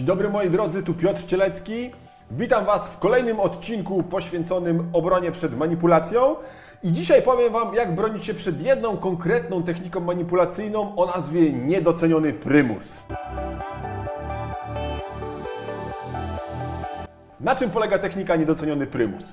Dzień dobry moi drodzy, tu Piotr Cielecki. Witam Was w kolejnym odcinku poświęconym obronie przed manipulacją. I dzisiaj powiem Wam, jak bronić się przed jedną konkretną techniką manipulacyjną o nazwie niedoceniony prymus. Na czym polega technika niedoceniony prymus?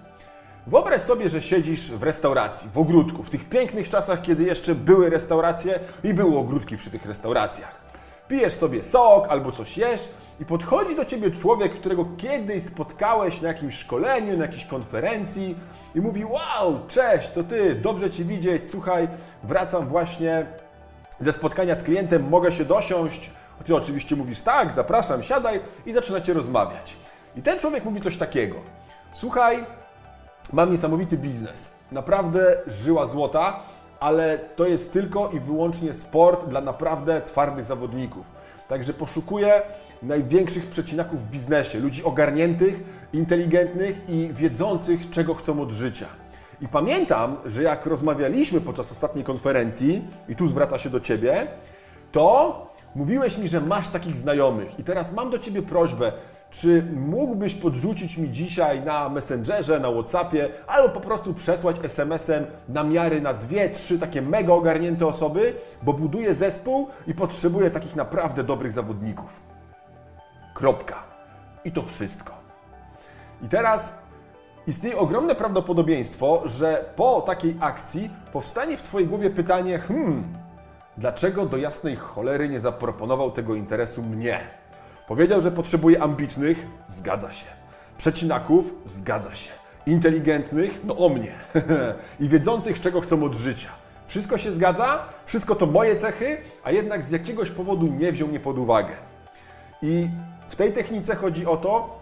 Wyobraź sobie, że siedzisz w restauracji, w ogródku, w tych pięknych czasach, kiedy jeszcze były restauracje i były ogródki przy tych restauracjach. Pijesz sobie sok albo coś jesz i podchodzi do ciebie człowiek, którego kiedyś spotkałeś na jakimś szkoleniu, na jakiejś konferencji i mówi: Wow, cześć, to ty, dobrze cię widzieć, słuchaj, wracam właśnie ze spotkania z klientem, mogę się dosiąść. Ty oczywiście mówisz: Tak, zapraszam, siadaj i zaczynacie rozmawiać. I ten człowiek mówi coś takiego: Słuchaj, mam niesamowity biznes. Naprawdę żyła złota, ale to jest tylko i wyłącznie sport dla naprawdę twardych zawodników. Także poszukuję największych przecinaków w biznesie, ludzi ogarniętych, inteligentnych i wiedzących, czego chcą od życia. I pamiętam, że jak rozmawialiśmy podczas ostatniej konferencji, i tu zwraca się do Ciebie, to mówiłeś mi, że masz takich znajomych. I teraz mam do Ciebie prośbę, czy mógłbyś podrzucić mi dzisiaj na Messengerze, na Whatsappie, albo po prostu przesłać SMS-em namiary na dwie, trzy takie mega ogarnięte osoby, bo buduję zespół i potrzebuję takich naprawdę dobrych zawodników. Kropka. I to wszystko. I teraz istnieje ogromne prawdopodobieństwo, że po takiej akcji powstanie w Twojej głowie pytanie: hmm, dlaczego do jasnej cholery nie zaproponował tego interesu mnie? Powiedział, że potrzebuje ambitnych, zgadza się. Przecinaków, zgadza się. Inteligentnych, no o mnie. I wiedzących, czego chcą od życia. Wszystko się zgadza, wszystko to moje cechy, a jednak z jakiegoś powodu nie wziął mnie pod uwagę. I w tej technice chodzi o to,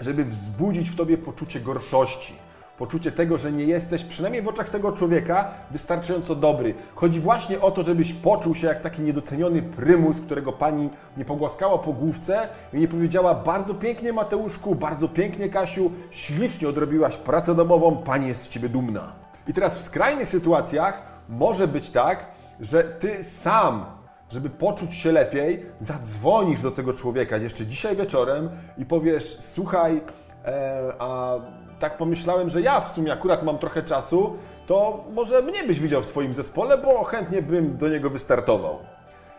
żeby wzbudzić w tobie poczucie gorszości, poczucie tego, że nie jesteś, przynajmniej w oczach tego człowieka, wystarczająco dobry. Chodzi właśnie o to, żebyś poczuł się jak taki niedoceniony prymus, którego pani nie pogłaskała po główce i nie powiedziała bardzo pięknie Mateuszku, bardzo pięknie Kasiu, ślicznie odrobiłaś pracę domową, pani jest z ciebie dumna. I teraz w skrajnych sytuacjach może być tak, że ty sam żeby poczuć się lepiej, zadzwonisz do tego człowieka jeszcze dzisiaj wieczorem i powiesz: Słuchaj, e, a tak pomyślałem, że ja w sumie akurat mam trochę czasu, to może mnie byś widział w swoim zespole, bo chętnie bym do niego wystartował.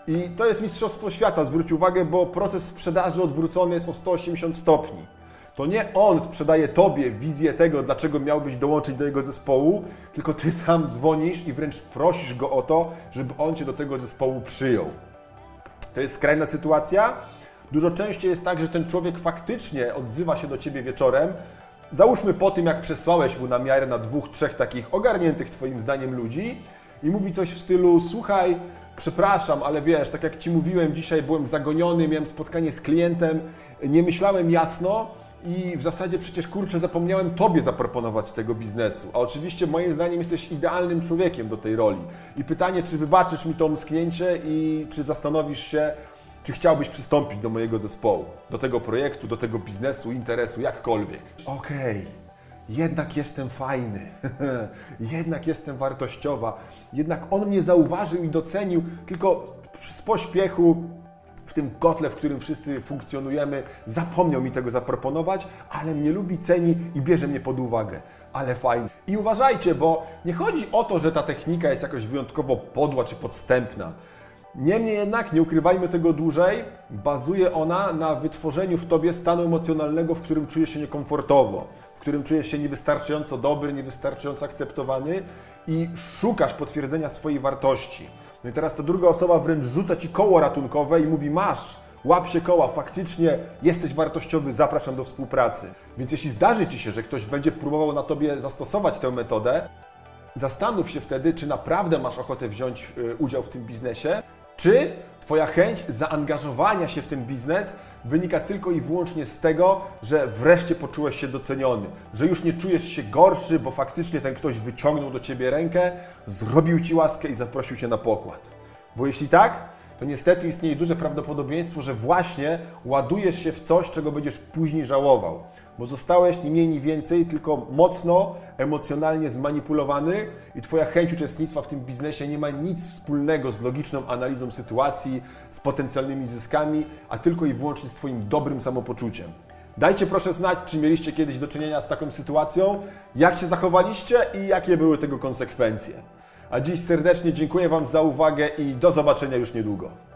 I to jest Mistrzostwo Świata, zwróć uwagę, bo proces sprzedaży odwrócony jest o 180 stopni. To nie on sprzedaje Tobie wizję tego, dlaczego miałbyś dołączyć do jego zespołu, tylko Ty sam dzwonisz i wręcz prosisz go o to, żeby on Cię do tego zespołu przyjął. To jest skrajna sytuacja. Dużo częściej jest tak, że ten człowiek faktycznie odzywa się do Ciebie wieczorem, Załóżmy po tym, jak przesłałeś mu na miarę na dwóch, trzech takich ogarniętych Twoim zdaniem ludzi i mówi coś w stylu: Słuchaj, przepraszam, ale wiesz, tak jak Ci mówiłem, dzisiaj byłem zagoniony, miałem spotkanie z klientem, nie myślałem jasno i w zasadzie przecież kurczę, zapomniałem Tobie zaproponować tego biznesu. A oczywiście moim zdaniem jesteś idealnym człowiekiem do tej roli. I pytanie, czy wybaczysz mi to omsknięcie i czy zastanowisz się, czy chciałbyś przystąpić do mojego zespołu, do tego projektu, do tego biznesu, interesu, jakkolwiek? Okej. Okay. Jednak jestem fajny, jednak jestem wartościowa, jednak on mnie zauważył i docenił, tylko z pośpiechu w tym kotle, w którym wszyscy funkcjonujemy, zapomniał mi tego zaproponować, ale mnie lubi, ceni i bierze mnie pod uwagę. Ale fajnie. I uważajcie, bo nie chodzi o to, że ta technika jest jakoś wyjątkowo podła czy podstępna. Niemniej jednak, nie ukrywajmy tego dłużej, bazuje ona na wytworzeniu w tobie stanu emocjonalnego, w którym czujesz się niekomfortowo, w którym czujesz się niewystarczająco dobry, niewystarczająco akceptowany i szukasz potwierdzenia swojej wartości. No i teraz ta druga osoba wręcz rzuca ci koło ratunkowe i mówi: Masz, łap się koła, faktycznie jesteś wartościowy, zapraszam do współpracy. Więc jeśli zdarzy ci się, że ktoś będzie próbował na tobie zastosować tę metodę, zastanów się wtedy, czy naprawdę masz ochotę wziąć y, udział w tym biznesie, czy Twoja chęć zaangażowania się w ten biznes wynika tylko i wyłącznie z tego, że wreszcie poczułeś się doceniony, że już nie czujesz się gorszy, bo faktycznie ten ktoś wyciągnął do Ciebie rękę, zrobił Ci łaskę i zaprosił Cię na pokład. Bo jeśli tak, to niestety istnieje duże prawdopodobieństwo, że właśnie ładujesz się w coś, czego będziesz później żałował. bo zostałeś nie mniej, nie więcej, tylko mocno emocjonalnie zmanipulowany i Twoja chęć uczestnictwa w tym biznesie nie ma nic wspólnego z logiczną analizą sytuacji, z potencjalnymi zyskami, a tylko i wyłącznie z Twoim dobrym samopoczuciem. Dajcie proszę znać, czy mieliście kiedyś do czynienia z taką sytuacją, jak się zachowaliście i jakie były tego konsekwencje. A dziś serdecznie dziękuję Wam za uwagę i do zobaczenia już niedługo.